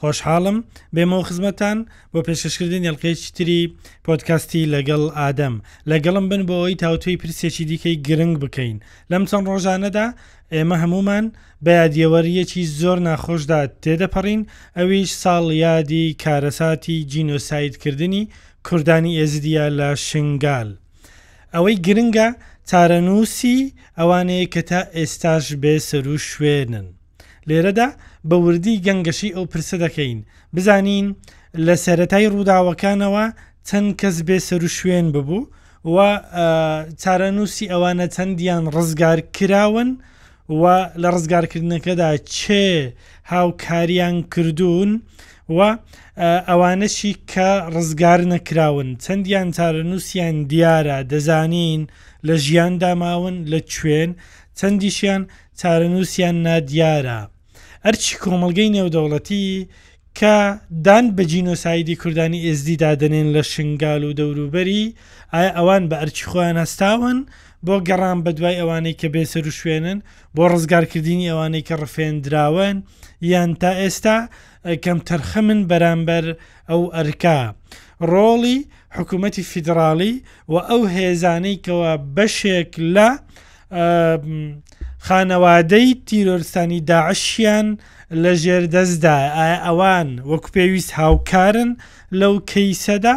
خۆشحاڵم بێمەوە خزمەتان بۆ پێشکەشکردنی ئەڵلقەیەکی تری پۆدکاستی لەگەڵ ئادەم لەگەڵم بن بۆ ئەوی تاوتوێی پرسێکی دیکەی گرنگ بکەین لەم چەند ڕۆژانەدا ئێمە هەمومان بە یادیەوەریەکی زۆر ناخۆشدا تێدەپەڕین ئەویش ساڵ یادی کارەساتی جینۆسایدکردنی کوردانی ئێزدیە لە شنگال ئەوەی گرنگە چارەنووسی ئەوانەیە کە تا ئێستاش بێ سەرو شوێنن لێرەدا بە وردی گەنگەشەی ئەو پرسە دەکەین بزانین لە سەرەتای ڕووداوەکانەوە چەند کەس بێ سەر و شوێن ببوو و چارەنووسی ئەوانە چەندیان ڕزگار کراون و لە ڕزگارکردنەکەدا چێ هاوکاریان کردوون و ئەوانەشی کە ڕزگار نەکراون چەندیان چارەنووسیان دیارە دەزانین لە ژیان داماون لە کوێن چەندیشیان چارەنووسیان نادیارە، ئەرکی کۆمەڵگەی نێودەوڵەتی کە دان بە جینۆسایدی کوردانی ئێزدیدا دەنێن لە شنگال و دەوروبەری، ئایا ئەوان بە ئەرکی خۆیان هەستاون بۆ گەڕان بەدوای ئەوانەی کە بێسەروشوێنن، بۆ ڕزگارکردنی ئەوانەی کە ڕفێندراون، یان تا ئێستا کەمتەرخەمن بەرامبەر ئەو ئەرکە؟ ڕۆڵی حکومەتی فیدڕاڵی و ئەو هێزانەی کەوا بەشێک لە خانەوادەی تیرۆرستانی داعشیان لە ژێر دەستدایە، ئایا ئەوان وەکو پێویست هاوکارن لەو کەیسەدا؟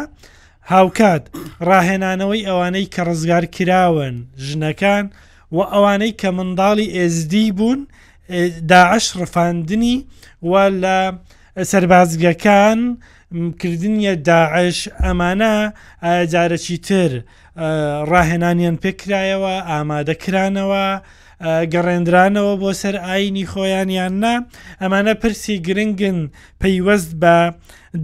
هاوکات ڕاهێنانەوەی ئەوانەی کە ڕزگارکراون، ژنەکان و ئەوانەی کە منداڵی ئێزدی بوون، داعش ڕفاندنی و لە سەربازگەکان کردنیە داعش، ئەمانە ئایا جارەکی تر ڕاهێنانیان پێ کرایەوە، ئامادە کرانەوە، گەڕێندرانەوە بۆ سەر ئاینی خۆیان یان نا، ئەمانە پرسی گرنگن پەیوەست بە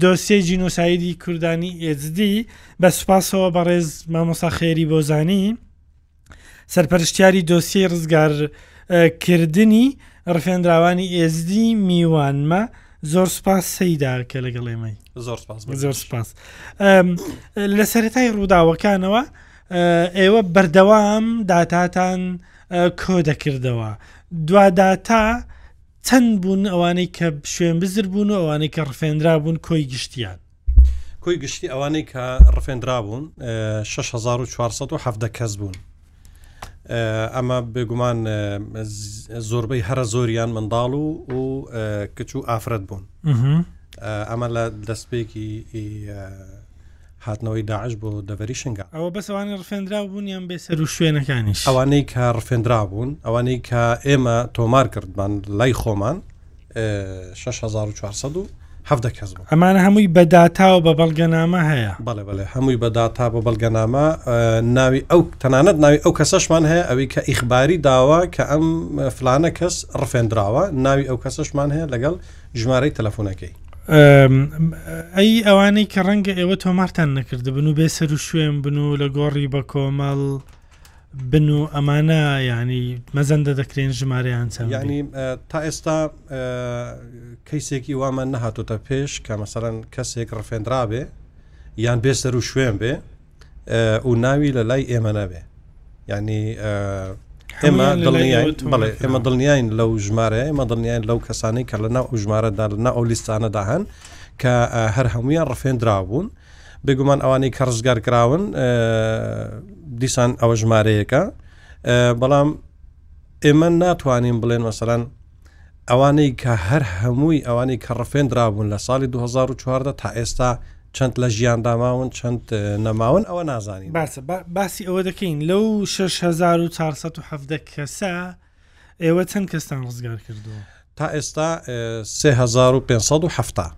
دۆسیەی جینۆسایدی کوردانی ئێزدی بە سوپاسەوە بەڕێز مامۆسا خێری بۆزانی سەرپەرشتیاری دۆسیەی ڕزگار کردنی ڕفێنراوانی ئێزدی میوانمە زۆر سپاس سەیدا کە لەگەڵ ئێمەی زۆر سپاس بە زۆر سپاس ئەم، لە سەرەتای ڕووداوەکانەوە ئە، ئێوە بەردەوام داتاتان ئە، کۆ دەکردەوە دوا داتا چەند بوون ئەوانەی کە شوێن بزر بوون و ئەوانەی کە ڕفێنرا بوون کۆی گشتیان کۆی گشتی ئەوانەی کە ڕفێنرا بوون 6470 کەس بوون ئەمە بێگومان زۆربەی هەرە زۆریان منداڵ و و کچ و ئافرەت بوون ئەمە لە دەستپێکی هاتنەوەی داعش بۆ دەڤری شنگا ئەوە بەسەوانی ڕفێنرا بوونیان بێ سەر و شوێنەکانی ئەوانەی کە ڕفێنرا بوون ئەوانەی کە ئێمە تۆمار کردمان لای خۆمان 6470 کەس بوو ئەمانە هەمووی بە داتاوە بە بەڵگەنامە هەیە بەڵێ بەڵێ هەمووی بە داتا بە بەڵگەنامە ناوی ئەو تەنانەت ناوی ئەو کەسەشمان هەیە ئەوی کە ئیخباری داوا کە ئەم فلانە کەس ڕفێنراوە ناوی ئەو کەسەشمان هەیە لەگەڵ ژمارەی تەلەفۆنەکەی ئەی ئەوانەی کە ڕەنگە ئێوە تۆمارتان نەکردبن و بێ سەر و شوێن بن و لە گۆڕی بە کۆمەڵ بن و ئەمانە ینی مەزەندە دەکرێن ژمارەیان چەند ینی تا ئێستا کەیسێکی وامان نەهاتۆتە پێش کە مەسەرەن کەسێک ڕفێنرابێ یان بێ سەر و شوێن بێ و ناوی لە لای ئێمە نەبێ ینی ئێمە دڵنیین بڵێ ئێمە دڵنیین لەو ژمارە ئێمە دڵنیین لەو کەسانی کە لە ناو ئەو ژمارەدا لە ناو ئەو لیستانەدا هەن کە هەر هەمویان ڕفێنرا بوون بێگومان ئەوانەی کە ڕزگار کراون دیسان ئەوە ژمارەیەەکە بەڵام ئێمە ناتوانین بڵێن مەسەرەن ئەوانەی کە هەر هەمووی ئەوانەی کە ڕفێندرابوون لە ساڵی 2014 تا ئێستا چەند لە ژیان داماون چەند نەماون ئەوە نازانین باسە باسی ئەوە دەکەین لەو 6470 کەسە ئێوە چەند کەستان ڕزگار کردووە تا ئێستا 3570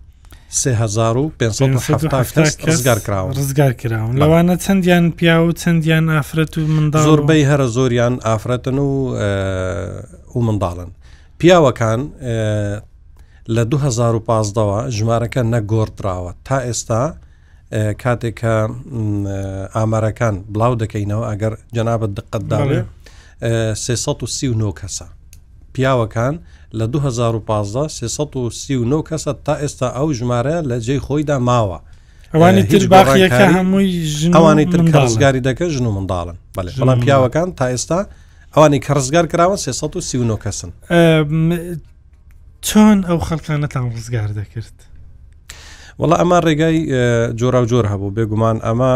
ڕزگار کراوە ڕزگار کراون لەوانە چەندیان پیا و چەندیان ئافرەت و منداڵ زۆربەی هەرە زۆریان ئافرەتن و و منداڵن پیاوەکان لە 2015ەوە ژمارەکە نەگۆڕدراوە تا ئێستا کاتێک کە ئامارەکان بڵاو دەکەینەوە ئەگەر جەنابەت دقت داێ سێ سی و نۆ کەسە پیاوەکان لە 2015 سی و نۆ کەسە تا ئێستا ئەو ژمارە لە جێی خۆیدا ماوە ئەوانی تر باقیەکە هەمووی ئەوانی تر کەڕزگاری دەکە ژن و منداڵن بەڵێ بەڵام پیاوەکان تا ئێستا ئەوانی کە ڕزگار کراوە 339 کەسن چۆن ئەو خەڵکانەتان ڕزگار دەکرد؟ وڵا ئەمە ڕێگای جۆرا و جۆر هەبوو بێگومان ئەمە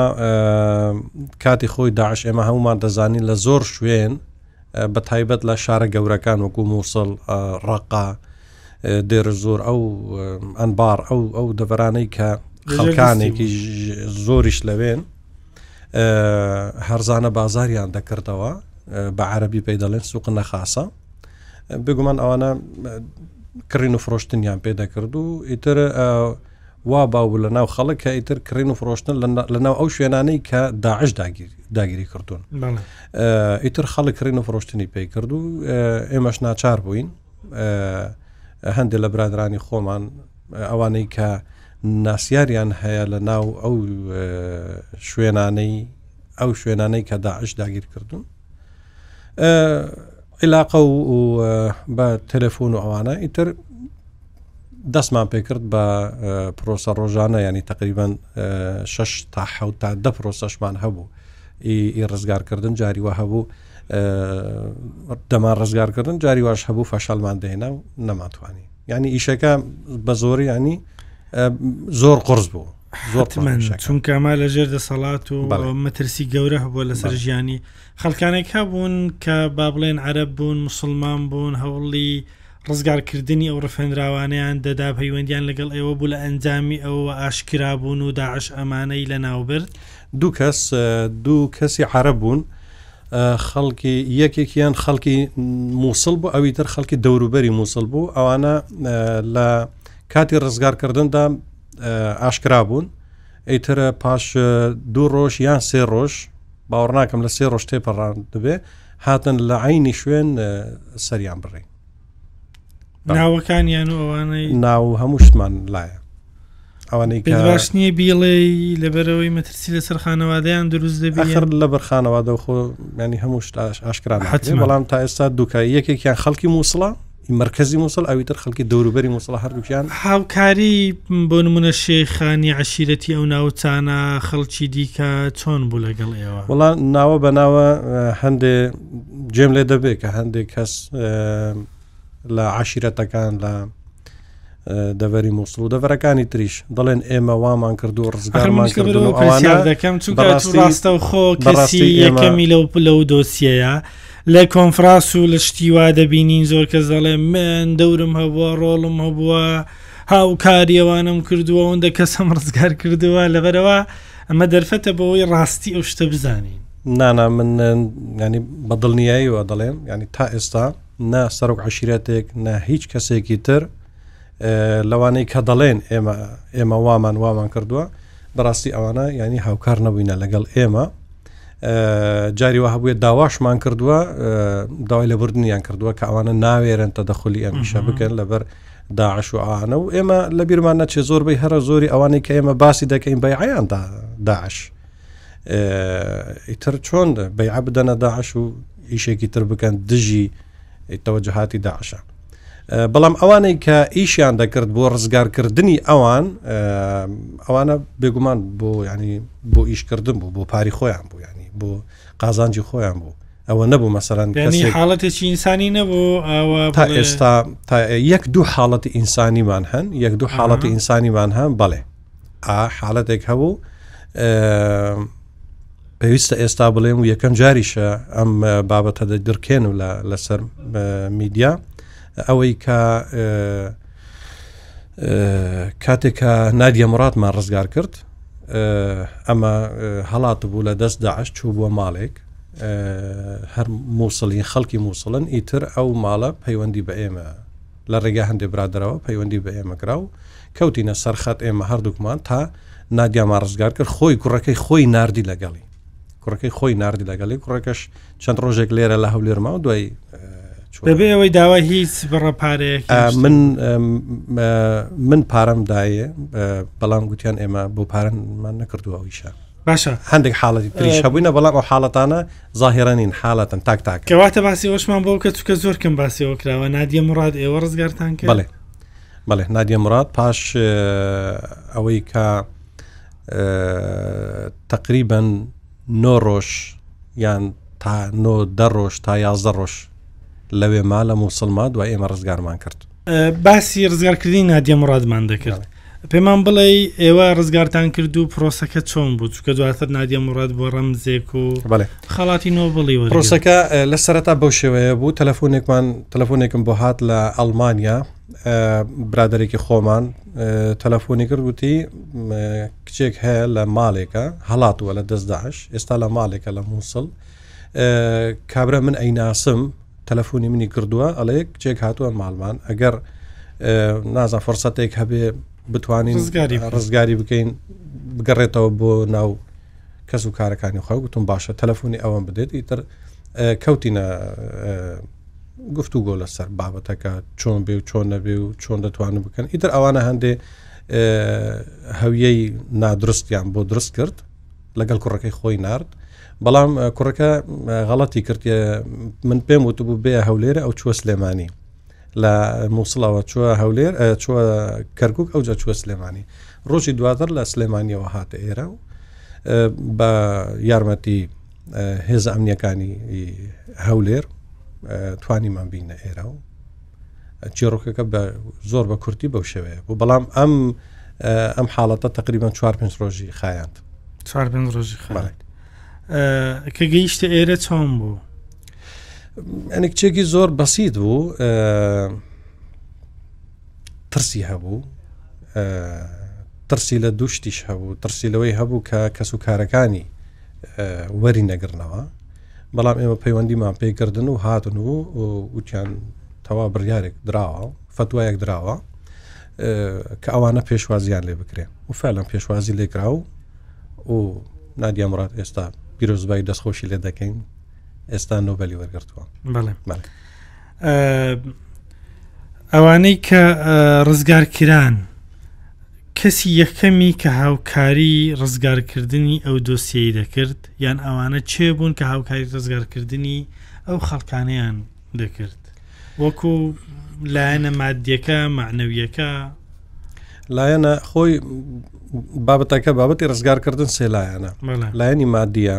کاتی خۆی داعش ئێمە هەمومان دەزانی لە زۆر شوێن بە تایبەت لە شارە گەورەکان وەکو مووسڵ ڕقا دێر زۆر ئەو ئەنبار ئەو ئەو دەبەرانەی کە خەڵکانێکی زۆریش لەوێن هەرزانە بازاریان دەکردەوە بە عەربی پێی دەڵێن سوق نەخاسە بێگومان ئەوانە کڕین و فرۆشتنیان پێدەکرد و ئیتر وا باو لە ناو خەڵک کە ئیتر کڕین و فرۆشتن لە ناو ئەو شوێنانەی کە داعش داگیری کردوون ئیتر خەڵک کڕین و فرۆشتنی پێی کرد و ئێمەش ناچار بووین هەندێک لە برادرانی خۆمان ئەوانەی کە ناسیاریان هەیە لە ناو ئەو شوێنانەی ئەو شوێنانەی کە داعش داگیر کردوون عیلاقە و بە تەلەفۆن و ئەوانە ئیتر دەستمان پێکرد بە پرۆسە ڕۆژانە ینی تقریبان 6 تا ح تا دە پرۆسەشمان هەبوو ئی ڕزگارکردن جاری وە هەبوو دەمان ڕزگارکردن جاری واش هەبوو فەشەلمان دێنا و نەماتوانی ینی ئیشەکە بە زۆری ینی زۆر قرس بوو حتمەن چونکە ما لە ژێر دەسەڵات و مەترسی گەورە هەبووە لەسەر ژیانی خەڵکانێک هەبوون کە با بڵێن عەرب بوون مسلمان بوون هەوڵی ڕزگارکردنی ئەو ڕفێنراوانیان دەدا پەیوەندیان لەگەڵ ئێوە بوو لە ئەنجامی ئەوە ئاشکرا بوون و داعش ئەمانەی لە ناوبرد دوو کەس دوو کەسی عرب بوون خەڵکی یەکێکیان خەڵکی مووسڵ بوو ئەوی تر خەڵکی دەوروبەری مووسڵ بوو ئەوانە لە کاتی ڕزگارکردندا ئاشکرا بوون ئەیترە پاش دوو ڕۆژ یان سێ ڕۆژ باوەڕناکەم لە سێ ڕۆژ تێپەڕان دەبێ هاتن لە عینی شوێن سەریان بڕێ ناوەکانیان و ئەوانەی ناو هەموو شتمان لایە ئەوانەی باش نییە بیڵێ لەبەرەوەی مەترسی لەسەر خانەوادەیان دروست دەبێت لە بەر خانەوادە خۆ ینی هەموو شتاش ئاشکرا حتی بەڵام تا ئێستا دوکە یەکێکیان خەڵکی مووسڵە ی مەرکەزی مووسڵ ئەویتر خەڵکی دەوروبەری مووسڵە هەردووکیان هاوکاری بۆ نمونە شێخانی عشیرەتی ئەو ناوچانە خەڵکی دیکە چۆن بوو لەگەڵ ئێوە وڵا ناوە بە ناوە هەندێ جێم لێ دەبێت کە هەندێک کەس لە عشیرەتەکان لە دەڤەری مووسڵ و دەڤەرەکانی تریش دەڵێن ئێمە وامان کردو ڕزگارمان کردن و ئەوانە دەکەم چونکە ڕاستە و خۆ کەسی یەکەمی لەو پلە و دۆسیەیە لە کۆنفراس و لە شتیوا دەبینین زۆر کەس دەڵێ من دەورم هەبووە ڕۆڵم هەبووە هاوکاریەوانم کردووە ئەوەندە کەس هەم ڕزگار کردووە لەبەرەوە ئەمە دەرفەتە بەوەی ڕاستی ئەو شتە بزانین نانا من ینی بەدڵنیاییەوە دەڵێم ینی تا ئێستا نا سەرۆک عەشیرەتێک نا هیچ کەسێکی تر لەوانەی کە دەڵێن ئێمە ئێمە وامان وامان کردووە بەڕاستی ئەوانە ینی هاوکار نەبووینە لەگەڵ ئێمە جاری وە هەبووە داواشمان کردووە داوای لە بردنیان کردووە کە ئەوانە ناوێرن تە دەخلی ئەمیشە بکەن لەبەر داعش و ئاانە و ئێمە لە بیرمان نەچێ زۆربەی هەرە زۆری ئەوانەی کە ئێمە باسی دەکەین بەیعیاندا داعش ئیتر چۆن بەیع بدەنە داعش و ئیشێکی تر بکەن دژی تەوەجهاتی داعشە بەڵام ئەوانەی کە ئیشیان دەکرد بۆ ڕزگارکردنی ئەوان ئەوانە بێگومان بۆ ینی بۆ ئیشکردن بوو بۆ پاری خۆیان بوو ینی بۆ قازانجی خۆیان بوو ئەوە نەبوو مەسەرەن حاڵەتێکی ئینسانی نەبوو تا ئێستا یەک دوو حاڵەتی ئینسانیمان هەن یەک دوو حاڵەتی ئینسانیمان هەم بەڵێ ئا حاڵەتێک هەبوو پێویستە ئێستا بڵێم و یەکەم جاریشە ئەم بابەتە دەگرکێن و لەسەر میدیا ئەوەی کە کاتێکە نادیە مڕاتمان ڕزگار کرد ئەمە هەڵات بوو لە دەست داعش چوو بووە ماڵێک هەر مووسڵین خەڵکی مووسڵن ئیتر ئەو ماڵە پەیوەندی بە ئێمە لە ڕێگای هەندێ برادەرەوە پەیوەندی بە ئێمە کرا و کەوتینە سەر خەت ئێمە هەردووکمان تا نادیامان ڕزگار کرد خۆی کوڕەکەی خۆی نردی لەگەڵی کوڕەکەی خۆی نردی لەگەڵی کوڕەکەش چەند ڕۆژێک لێرە لە هەولێرما و دوای دەبێ ئەوەی داوای هیچ بڕە پارێک من من پارەم دایە بەڵام گوتیان ئێمە بۆ پارەمان نەکردووە ئەویشە باشە هەندێک حاڵەتی تریش هەبووینە بەڵام ئەو حاڵەتانە ظاهرا این حالە تاک تاک. کەواتە باسی ئەوەشمان بۆ بکە چکە زۆر کەم باسیەوە کراوە نادیە مراد ئێوە ڕزگارتان کرد بەڵێ بەڵێ نادیە مراد پاش ئەوەی کە تقریبن نۆ ڕۆژ یان تا نۆ دە ڕۆژ تا یازدە ڕۆژ لەوێ ما لە مووسڵما دوای ئێمە ڕزگارمان کرد باسی ڕزگارکردنی نادیە مڕادمان دەکرد پێمان بڵێ ئێوە ڕزگارتان کرد و پرۆسەکە چۆن بوو چکە دواتر نادیە مڕات بۆ ڕەمزێک و خەڵاتی نۆبڵی و پرۆسەکە لە سەرتا بەو شێوەیە بوو تەلەفۆنێکمان تەلەفۆنێکم بۆ هات لە ئەڵمانیا برادێکی خۆمان تەلەفۆنی کرد وتی کچێک هەیە لە مالێکە هەڵاتوە لە دەستداش ئێستا لە مالێکە لە مووسڵ کابرا من ئەیناسم تەلەفۆنی منی کردووە ئەڵێ کچێک هاتووە ماڵمان ئەگەر نازان فرسەتێک هەبێ بتوانین ڕزگاری بکەین بگەڕێتەوە بۆ ناو کەس و کارەکانی خۆ گوتم باشە تەلەفۆنی ئەوەم بدێت ئیتر کەوتینە گفتو گۆ لەسەر بابەتەکە چۆن بێ و چۆن نەبێ و چۆن دەتوانن بکەن ئیتر ئەوانە هەندێ هەویەی نادرستیان بۆ درست کرد لەگەڵ کوڕەکەی خۆی نرد بەڵام کوڕەکە غەڵەتی کرد من پێم وتبوو بێ هەولێرە ئەو چوە سلێمانی لە مووسڵەوە چوە هەولێر چوە کەرکک ئەو جا چوە سلێمانی ڕۆژی دواتر لە سلێمانیەوە هاتە ئێرە و بە یارمەتی هێزە ئەمنیەکانی هەولێر توانیمان بینە ئێرە و چیڕۆکەکە بە زۆر بە کورتی بەو شێوەیە بوو بەڵام ئەم ئەم حاڵەتە تقریبان چوار پێنج ڕۆژی خایاند چوار پێنج ڕۆژی خایند کە گەیشتە ئێرە چۆن بوو ئەنی کچێکی زۆر بەسیید بوو ترسی هەبوو ترسی لە دووشتیش هەبوو ترسی لەوەی هەبوو کە کەس و کارەکانی وەری نەگرنەوە بەڵام ئێمە پەیوەندیمان پێی کردن و هاتن و وتیان تەوا بڕیارێک دراوە فتوایەک دراوە کە ئەوانە پێشوازیان لێ بکرێن و فعلەن پێشوازی لێکرا و و نادیا مرات ئێستا پیرۆزبای دەستخۆشی لێ دەکەین ئێستا نۆبەلی وەرگرتووە بەڵێ بەڵێ ئەوانەی کە ڕزگارکران کەسی یەکەمی کە هاوکاری ڕزگارکردنی ئەو دۆسیەی دەکرد یان ئەوانە چێ بوون کە هاوکاری ڕزگارکردنی ئەو خەڵکانیان دەکرد وەکو لایەنە مادیەکە معنەویەکە لایەنە خۆی بابەتەکە بابەتی ڕزگارکردن سێلایەنە لایەنی مادیە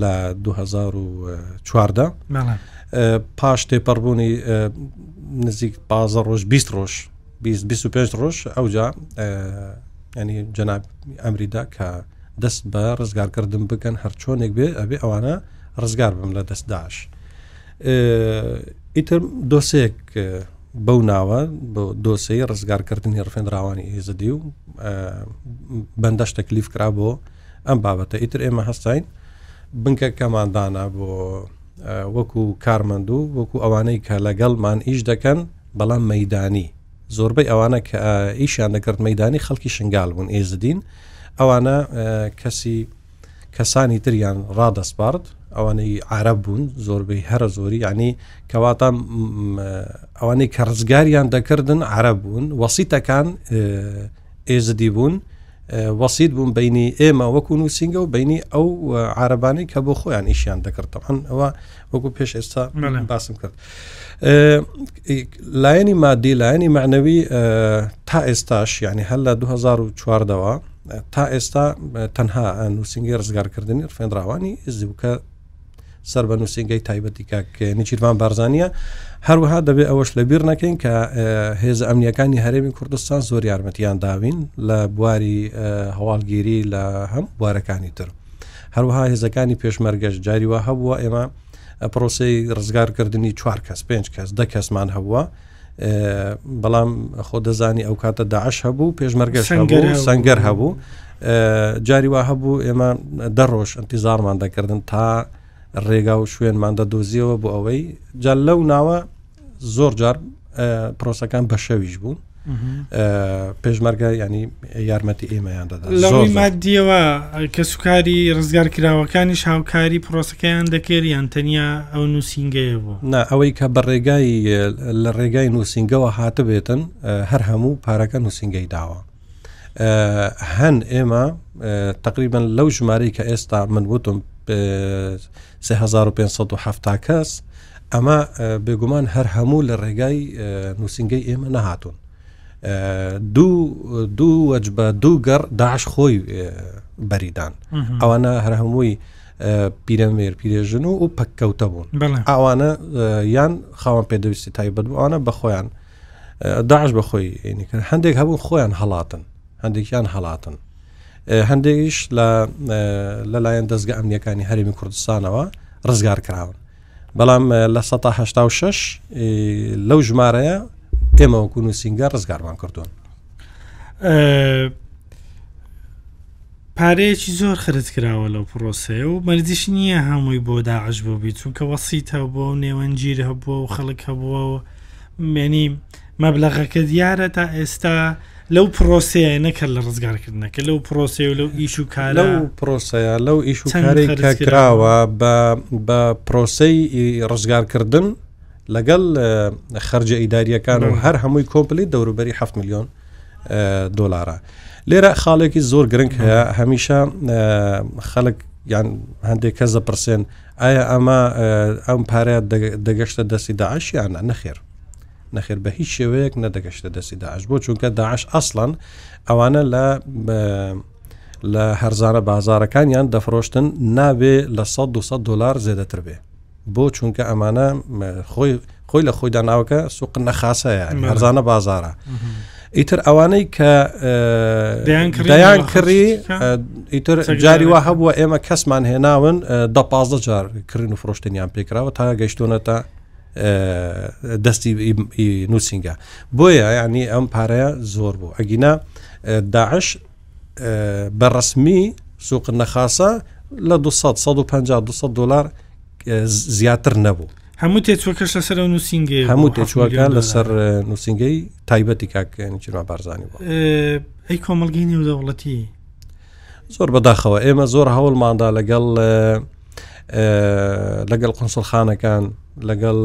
لە 2014 پاش تێپەڕبوونی نزیک پازە ڕۆژ 20 ڕۆژ 25 ڕۆژ ئەوجا ینی جەناب ئەمریدا کە دەست بە ڕزگارکردن بکەن هەرچۆنێک بێ ئەبێ ئەوانە ڕزگار بم لە دەستداش ئیتر دۆسێک بەو ناوە دۆسەی ڕزگارکردنی ڕفێنراوانی ئێزدی و بەندەش تەکلیف کرا بۆ ئەم بابەتە ئیتر ئێمە هەستاین بنکەکەمان دانا بۆ وەکو کارمەندو وەکو ئەوانەی کە لەگەڵمان ئیش دەکەن بەڵام مەدانی زۆربەی ئەوانە کە ئیشیان دەکرد مەدانی خەڵکی شنگال بوون ئێزدین ئەوانە کەسی کەسانی تریان ڕادەسپارد ئەوانەی عرب بوون زۆربەی هەرە زۆری ینی کەواتە ئەوانەی کە ڕزگاریان دەکردن عرب بوون وەسیتەکان ئێزدی بوون وەسیت بوون بینی ئێمە وەکو نووسینگە و بینی ئەو عربانەی کە بۆ خۆیان ئیشیان دەکردەوەن ئەوە وەکو پێش ئێستا باسم کرد لایەنی مادی لایەنی معنەوی تا ئێستاش ینی هەر لە 2014ەوە تا ئێستا تەنها نووسنگی ڕزگارکردنی ڕفێنراوانی زیوکە سەر بە نووسنگەی تایبەتی کاک نیچیرمان بارزانە هەروەها دەبێت ئەوەش لە بیر نەکەین کە هێزە ئەمنیەکانی هەرێمی کوردستان زۆر یارمەتیان داوین لە بواری هەواڵگیری لە هەم بوارەکانی تر هەروەها هێزەکانی پێشمەرگەش جاریوە هەبووە ئێمە پرۆسی ڕزگارکردنی چوار کەس پێنج کەس دە کەسمان هەبووە بەڵام خۆ دەزانی ئەو کاتە داعش هەبوو پێشمەرگە سنگەر هەبوو جاری وا هەبوو ئێمە دەڕۆژ ئەتیزارمان دەکردن تا ڕێگا و شوێنمان دەدۆزیەوە بۆ ئەوەی جا لەو ناوە زۆر جار پرۆسەکان بە شەویش بوو پێشمەرگە ینی یارمەتی ئێمەیان دەدا لە ڕووی مادیەوە کەسوکاری ڕزگار کراوەکانیش هاوکاری پرۆسەکەیان دەکەریان تەنیا ئەو نووسینگەیە بوو نا ئەوەی کە بە ڕێگای لە ڕێگای نووسینگەوە هاتبێتن هەر هەموو پارەکە نووسینگەی داوە هەن ئێمە تقریبن لەو ژمارەی کە ئێستا من وتم 3570 کەس ئەمە بێگومان هەر هەموو لە ڕێگای نووسنگەی ئێمە نەهاتون دوو دوو وەجبە دوو گەڕ داعش خۆی بەریدان ئەوانە هەر هەمووی پیرەمێر پیرێژن و و پەککەوتە بوون ئەوانە یان خاوەن پێدەویستی تایبەت بووانە بە خۆیان داعش بە خۆی ئینیکرد هەندێک هەبوو خۆیان هەڵاتن هەندێکیان هەڵاتن هەندێکیش لە لەلایەن دەستگە ئەمنیەکانی هەرمی کوردستانەوە ڕزگار کراون بەڵام لە سەدا هەشتا و شەش لەو ژمارەیە ئێمە وەکو نووسینگە ڕزگارمان کردوون پارەیەکی زۆر خرج کراوە لەو پرۆسەیە و مەرجیش نییە هەمووی بۆ داعش بۆ بیت چونکە وەسیت هەبووە و نێوەنجیر هەبووە و خەڵک هەبووە و مێنی مەبلەغەکە دیارە تا ئێستا لەو پرۆسەیە نەکرد لە ڕزگارکردنەکە لەو پرۆسەیە و لەو ئیش و کار لەو پرۆسەیە لەو ئیش و کاری کەکراوە بە پرۆسەی ڕزگارکردن لەگەڵ خەرجە ئیداریەکان و هەر هەمووی کۆمپلیت دەوروبەری 7 میلیۆن دلارە لێرە خاڵێکی زۆر گرنگ هەیە هەمیشە خەڵک یان هەندێک کەس دەپرسێن ئایا ئەمە ئەم پارەیە دەگەشتە دەستی داعشیانە نەخێر نەخێر بە هیچ شێوەیەک نەدەگەشتە دەستی داعش بۆ چونکە داعش ئەسڵەن ئەوانە لە لە هەرزانە بازارەکانیان دەفرۆشتن نابێ لە 100 دلار زێدەتر بێ بۆ چونکە ئەمانە خۆی خۆی لە خۆیدا ناوەکە سوق نەخاسەیە هەرزانە بازارە ئیتر ئەوانەی کە دەیان کڕی ئیتر جاری وا هەبووە ئێمە کەسمان هێناون دە پازدە جار کڕین و فرۆشتنیان پێکراوە تا گەشتۆنە تا دەستی نووسینگە بۆیە یعنی ئەم پارەیە زۆر بوو ئەگینا داعش بە ڕسمی سوق نەخاسە لە 250 دلار زیاتر نەبوو هەموو تێچوەکەش لەسەر نووسینگە هەموو تێچوەکە لەسەر نووسینگەی تایبەتی کاکەنیچنوا بارزانانی بوو ئەی کۆمەلگەی نێودەوڵەتی زۆر بەداخەوە ئێمە زۆر هەوڵماندا لەگەڵ لەگەڵ قنسڵخانەکان لەگەڵ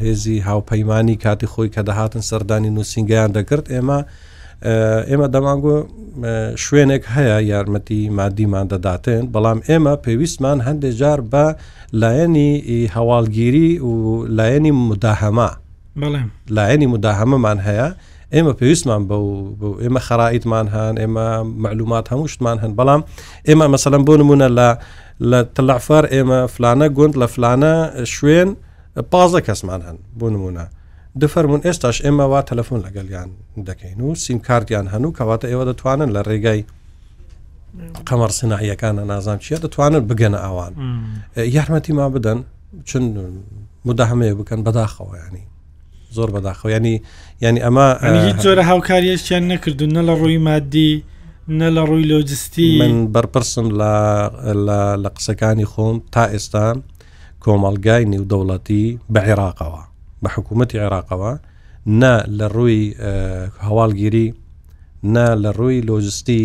هێزی هاوپەیمانانی کاتی خۆی کە دەهاتن سەردانی نووسنگیان دەکرد ئێمە ئێمە دەمانگو شوێنێک هەیە یارمەتی مادیمان دەداتێن بەڵام ئێمە پێویستمان هەندێک جار بە لایەنی هەواڵگیری و لایەنی مداهەما لایەنی مداهەمەمان هەیە ئێمە پێویستمان بە ئێمە خەرائیتمان هەن ئێمە معلومات هەموو شتمان هەن بەڵام ئێمە مەسەلەم بۆ نمونە لە لە تەلعفار ئێمە فلانە گوند لە فلانە شوێن پازە کەسمان هەن بۆ نمونە دفەرمونون ئێستاش ئێمە وا تەلەفۆن لەگەڵیان دەکەین و سیم کاردیان هەن و کەواتە ئێوە دەتوانن لە ڕێگای قەمەڕ سناعیەکانە نازان چیە دەتوانن بگەنە ئەوان یارمەتیمان بدەن چون مداهمەیە بکەن بەداخەوە ینی زۆر بەداخەوە ینی ینی ئەمە هیچ جۆرە هاوکاریەکیان نەکردو نە لە ڕووی مادی نە لە ڕووی لۆجستی من بەرپرسم لە قسەکانی خۆم تا ئێستا کۆمەلگای نێودەوڵەتی بە عێراقەوە بە حکوومەتتی عێراقەوە نە لە ڕووی هەواڵگیری نە لە ڕووی لۆجستی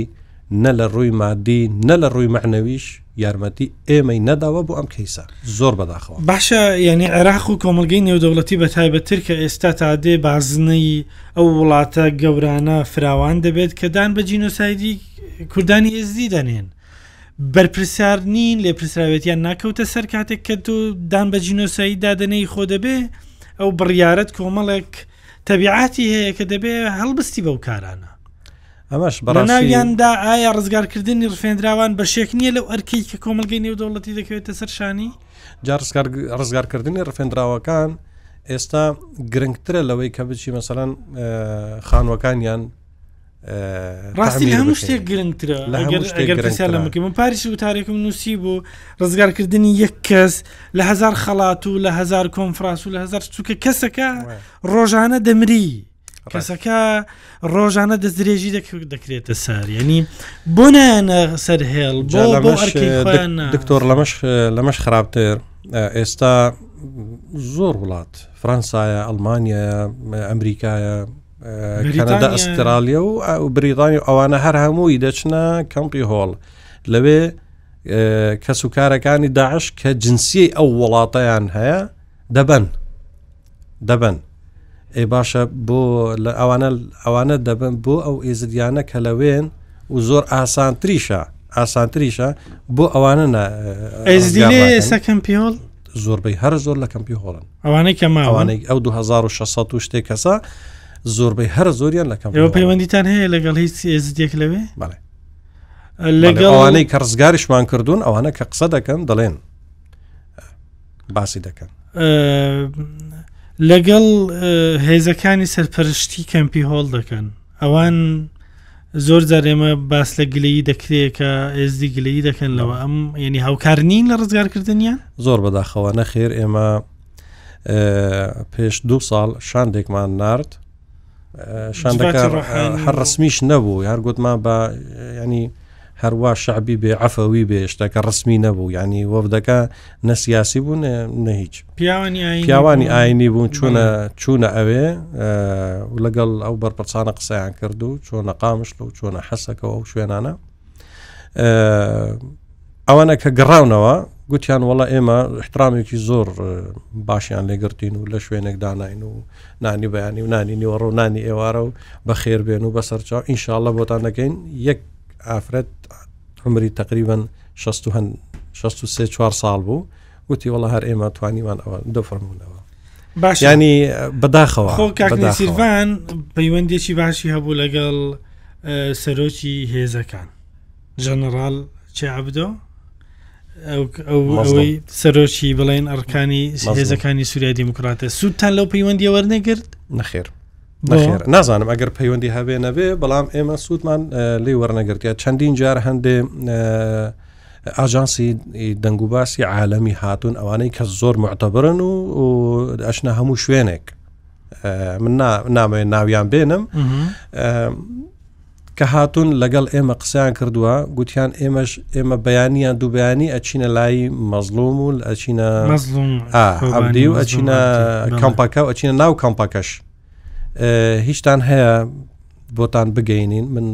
نە لە ڕووی مادی نە لە ڕووی معنەویش یارمەتی ئێمەی نەداوە بۆ ئەم کەیسە زۆر بەداخەوە باشە یعنی عێراق و کۆمەلگەی نێودەوڵەتی بە تایبەتتر کە ئێستا تا دێ بازنەی ئەو وڵاتە گەورانە فراوان دەبێت کە دان بە جینۆسایدی کوردانی ئێزدی دەنێن بەرپرسیار نین لێ پرسراوێتیان ناکەوتە سەر کاتێک کە تۆ دان بە جینۆسایی دادەنەی خۆ دەبێ ئەو بڕیارەت کۆمەڵێک تەبیعاتی هەیە کە دەبێ هەڵبستی بەو کارانە ئەمەش بە ناویاندا ئایا ڕزگارکردنی ڕفێنراوان بەشێک نییە لەو ئەرکەی کە کۆمەلگەی نێودەوڵەتی دەکەوێتە سەر شانی جا ڕزگارکردنی ڕفێنراوەکان ئێستا گرنگترە لەوەی کە بچی مەسەەن خانوەکانیان ڕاستی لە هەموو شتێک گرنگترە لەگەرمکەم پاریسی وتارێکم نووسی بۆ ڕزگارکردنی یەک کەس لە هزار خەڵات و لە هزار کۆنفراس و لە هزار چووکە کەسەکە ڕۆژانە دەمری کەسەکە ڕۆژانە دەست درێژی دەکرێتە سار ینی بۆ نایەنە سەر هێڵ دکتۆر لەمەش لەمەش خراپتر ئێستا زۆر وڵات فرەنسایە ئەلمانیا ئەمریکایە کەنەدا ئەسترالیە و بریدانی و ئەوانە هەر هەمووی دەچنە کەمپی هۆڵ لەوێ کەس و کارەکانی داعش کە جنسیەی ئەو وڵاتەیان هەیە دەبن دەبەن ئەی باشە بۆ لە ئەوانە ئەوانە دەبن بۆ ئەو ئێزدیانە کە لەوێن و زۆر ئاسانتریشە ئاسانتریشە بۆ ئەوانە ئێزدیەکەم پیاڵ زۆربەی هەر زۆر لە کەمپی هۆڵن ئەوانەی کە ماوانێک ئەو 2600 شتێک کەسە زۆربەی هەر زۆریان لە کەم پەیوەندیتان هەیە لەگەڵ هیچ ئێزدێک لەوێ بەڵێ لەگەڵوانەی کە ڕزگاریشمان کردوون ئەوانە کە قسە دەکەن دەڵێن باسی دەکەن لەگەڵ هێزەکانی سەرپەرشتی کەمپی هۆڵ دەکەن ئەوان زۆر جار ئێمە باس لە گلەیی دەکرێت کە ئێزدی گلەیی دەکەن لەوە ئەم ینی هاوکار نین لە ڕزگارکردنیان زۆر بەداخەوە نەخێر ئێمە پێش دو ساڵ شاندێکمان نرد شاندەکار هەر ڕسمیش نەبوو هەر گوتمان بە ینی هەروە شعبی بێ عفەوی بێ شتەکە ڕسمی نەبوو ینی وەفدەکە نەسیاسی بوو نە هیچ پیاوانی ئاینی بوون چۆنە چوونە ئەوێ لەگەڵ ئەو بەرپرسانە قسەیان کرد و چۆنە قامشت و چۆنە حەسەکەەوە ئەو شوێنانە ئەوانە کە گەڕاونەوە گوتیان وڵە ئێمە احترامێکی زۆر باشیان لێگرتین و لە شوێنێک داناین و نانی بەیانی و نانی نیوەڕۆ و نانی ئێوارە و بە خێربێن و بەسەرچاو ئینشاالله بۆتان دەکەین یەک ئافرەت عمری تقریبان 16 ساڵ بوو وتی وڵە هەر ئێمە توانیمان ئەوە دەفرمونەوە باش ینی بەداخەوە خۆ کاکنسیرڤان پەیوەندێکی باشی هەبوو لەگەڵ سەرۆکی هێزەکان ژەنەڕال چێ عبدۆ ئەوەی سەرۆکی بڵێن ئەڕکانی هێزەکانی سووریا دیموکراتە سوودتان لەو پەیوەندی وەرنەگرت نەخێر نەخێر نازانم ئەگەر پەیوەندی هەبێ نەبێ بەڵام ئێمە سوودمان لی وەرنەگرتیا چەندین جار هەندێ ئاژانسی دەنگوباسی عالەمی هاتوون ئەوانەی کە زۆر معتەبرن و ئەشنە هەموو شوێنێک من نامەوێت ناویان بێنم کە هاتون لەگەڵ ئێمە قسەیان کردووە گوتیان ئێمەش ئێمە بەیانیان دووبیانی ئەچینە لای مەزلوم و ئەچینە ئەبدی و ئەچینە کەمپەکە و ئەچینە ناو کەمپەکەش هیچتان هەیە بۆتان بگەینین من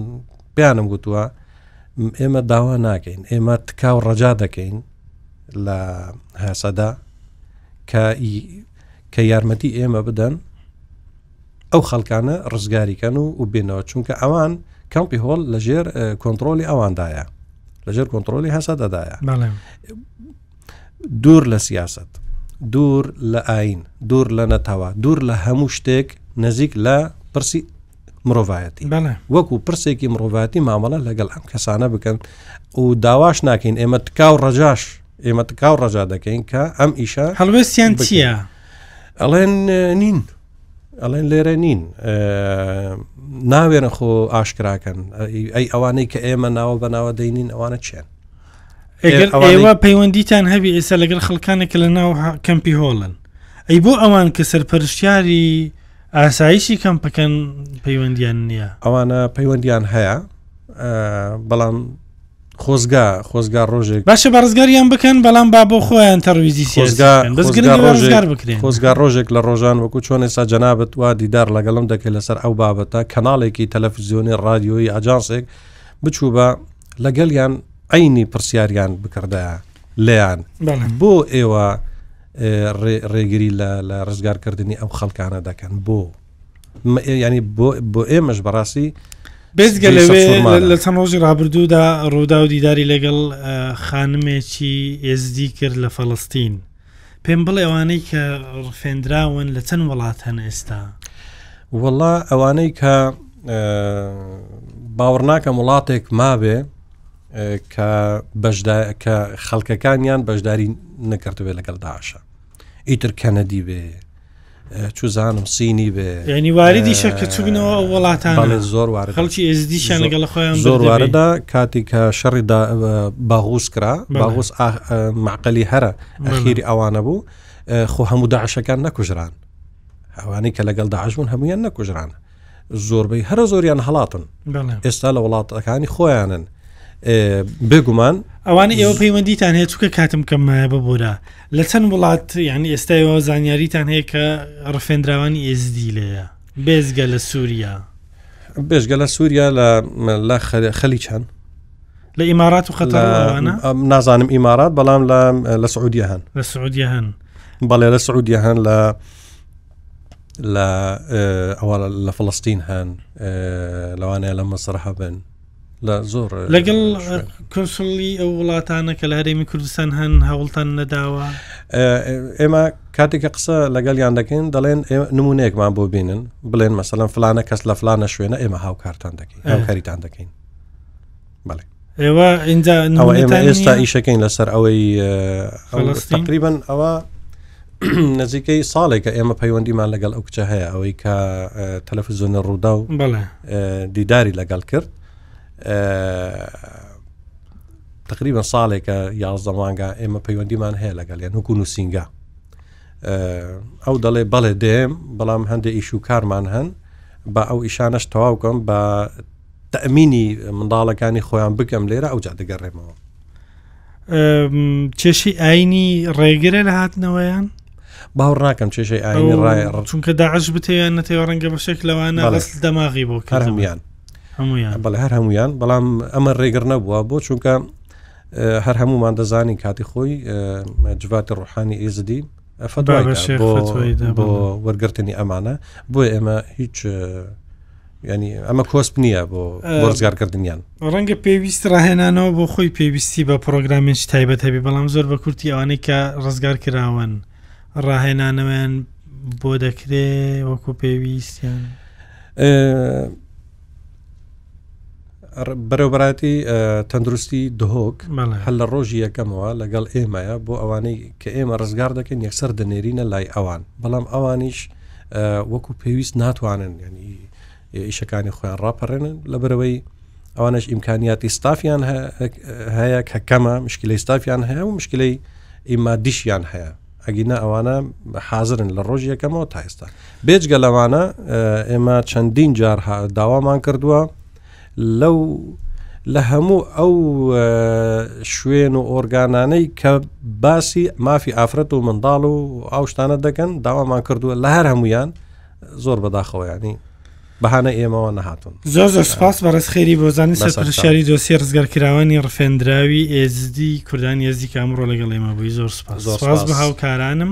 پێیانم گوتووە ئێمە داوا ناکەین ئێمە تکا و ڕەجا دەکەین لە هەسەدا کە کە یارمەتی ئێمە بدەن ئەو خەڵکانە ڕزگاریکەن و و بێنەوە چونکە ئەوان کەمپی هۆڵ لەژێر کۆنتترۆلی ئەواندایە لەژێر کۆنتترۆلی هەسەدەدایە دوور لە سیاسەت، دوور لە ئایین، دوور لە نەتەوە، دوور لە هەموو شتێک نزیک لە پرسی مرۆڤایەتی وەکو پرسێکی مرۆڤاتی مامەڵە لەگەڵ ئەم کەسانە بکەن و داواش ناکەین ئێمە تکا و ڕەجاش ئێمە تکا و ڕەجا دەکەین کە ئەم ئیشە هەڵوێستیان چییە؟ ئەڵێن نین ئەڵێن لێرە نین ناوێرن خۆ ئاشکراکەن ئەی ئەوانەی کە ئێمە ناوە بەناوە دەینین ئەوانە چێن ئەگەر ئەوە پەیوەندیتان هەبی ئێستا لەگەر خەڵکانێک کە لە ناو کەمپی هۆڵن ئەی بۆ ئەوان کە سەرپەرشتیاری ئاسایشی کەم بکەن پەیوەندیان نییە ئەوانە پەیوەندیان هەیە بەڵام خۆزگا خۆزگا ڕۆژێک باشە بە ڕزگاریان بکەن بەڵام با بۆ خۆیان تەڕویزی سیۆزگار بکرێن خۆزگا ڕۆژێک لە ڕۆژان وەکو چۆن ئێستا جەنابەت وا دیدار لەگەڵم دەکەێت لەسەر ئەو بابەتە کەناڵێکی تەلەفزیۆنی ڕادیۆی ئاجانسێک بچووبە لەگەڵیان عینی پرسیاریان بکڕدا لێیان بۆ ئێوە ڕێگری لە ڕزگارکردنی ئەو خەڵکانە دەکەن بۆ ینی بۆ ئێمەش بەڕاستی بێزگە لەوێ لە چەند ڕۆژی ڕابردوودا ڕوودا و دیداری لەگەڵ خانمێکی ئێزدی کرد لە فەڵستین پێم بڵێ ئەوانەی کە ڕفێندراون لە چەند وڵات هەن ئێستا وڵا ئەوانەی کە باوەڕناکەم وڵاتێک مابێ کە کە خەڵکەکانیان بەشداری نەکردوێت لەگەڵ داعشە ئیتر کەنەدی بێ چوزانم سینی بێ یعنی واردی شەکە چوبنەوە ئەو وڵاتانە زۆر وارد خەڵکی ئێزدیشان لەگەڵ خۆیان زۆر واردە کاتی کە شەڕی باغوس کرا باغوس معقلی هەرە ئەخیری ئەوانە بوو خۆ هەموو داعشەکان نەکوژران ئەوانەی کە لەگەڵ داعش بوون هەمویان نەکوژران زۆربەی هەرە زۆریان هەڵاتن ئێستا لە وڵاتەکانی خۆیانن بێگومان ئەوانە ئێوە پەیوەندیتان هەیە چکە کاتم کەمایە ببوورە لە چەند وڵات یعنی ئێستایەوە زانیاریتان هەیە کە ڕفێنراوانی ئێزدی لەیە بێزگە لە سووریا بێژگە لە سووریا لە لە خەلی چەند لە ئیمارات و قەتە نازانم ئیمارات بەڵام لە سعودیە هەن لە سعودیە هەن بەڵێ لە سعودیە هەن لە لە ئەوە لە فلستین هەن لەوانەیە لە مەسر هەبن لە زۆر لەگەڵ کنسڵی ئەو وڵاتانە کە لە هەرێمی کوردستان هەن هەوڵتان نەداوە ئێمە کاتێکە قسە لەگەڵیان دەکەین دەڵێن نمونەیەکمان بۆ بینن بڵێن مەسەلەن فلانە کەس لە فلانە شوێنە ئێمە هاوکارتان دەکەین هاوکاریتان دەکەین بەڵێ ئێوە ئینجا ئەوە ئێمە ئێستا ئیشەکەین لەسەر ئەوەی تقریبن ئەوە نزیکەی ساڵێکە ئێمە پەیوەندیمان لەگەڵ ئەو کچە هەیە ئەوەی کە تەلەفزیۆنە ڕوودا و دیداری لەگەڵ کرد تقریبا ساڵێکە یازدەمانگا ئێمە پەیوەندیمان هەیە لەگەڵ یان وکو نووسینگە ئەو دەڵێ بەڵێ دێم بەڵام هەندێک ئیش و کارمان هەن بە ئەو ئیشانەش تەواوکەم بە تەمینی منداڵەکانی خۆیان بکەم لێرە ئەو جا دەگەڕێمەوە کێشی ئاینی ڕێگرە لە هاتنەوەیان باو ڕاکەم چێشەی ئاینی ڕای چونکە داعش بتێوان نەتێوە ڕەنگە بەشێک لەوانە ڕست دەماغی بۆ کارمیان هەمویان بەڵێ هەر هەمویان بەڵام ئەمە ڕێگر نەبووە بۆ چونکە هەر هەمومان دەزانین کاتی خۆی جوواتی ڕۆحانی ئێزدی فەتوای بۆ وەرگرتنی ئەمانە بۆ ئێمە هیچ ینی ئەمە کۆسپ نییە بۆ ڕزگارکردنیان ڕەنگە پێویست ڕاهێنانەوە بۆ خۆی پێویستی بە پرۆگرامێنج تایبەت هەبی بەڵام زۆر بە کورتی ئەوانەی کە ڕزگار کراون ڕاهێنانەوەیان بۆ دەکرێ وەکو پێویستیان بەرەبراتی تەندروستی دهۆک هەل لە ڕۆژی یەکەمەوە لەگەڵ ئێمەیە بۆ ئەوانەی کە ئێمە ڕزگار دەکەین یەکسەر دەنێرینە لای ئەوان بەڵام ئەوانیش وەکو پێویست ناتوانن ینی ئیشەکانی خۆیان ڕاپەڕێنن لەبەرەوەی ئەوانش ئیمکانیاتی ستافیان هەیە کە کەمە مشکلی ستافیان هەیە و مشکلی ئیمادیشیان هەیە ئەگینا ئەوانە حاضرن لە ڕۆژ یەکەمەوە تایستا بێجگە لەوانە ئێمە چەندین جار داوامان کردووە لەو لە هەموو ئەو شوێن و ئۆرگانانەی کە باسی مافی ئافرەت و منداڵ و ئەو شتانە دەکەن داوامان کردووە لە هەر هەمویان زۆر بەداخەوەیانی بەهانە ئێمەوە نەهاتون زۆر زۆر سپاس بەڕێز خێری بۆزانانی سەرپەرشاری دۆسی ڕزگەر کراوانی ڕفێنراوی ئێزدی کوردانی ئێزدی کامڕۆ لەگەڵ ئێمە بووی زۆر سپاس زۆر سپاس بە هاوکارانم.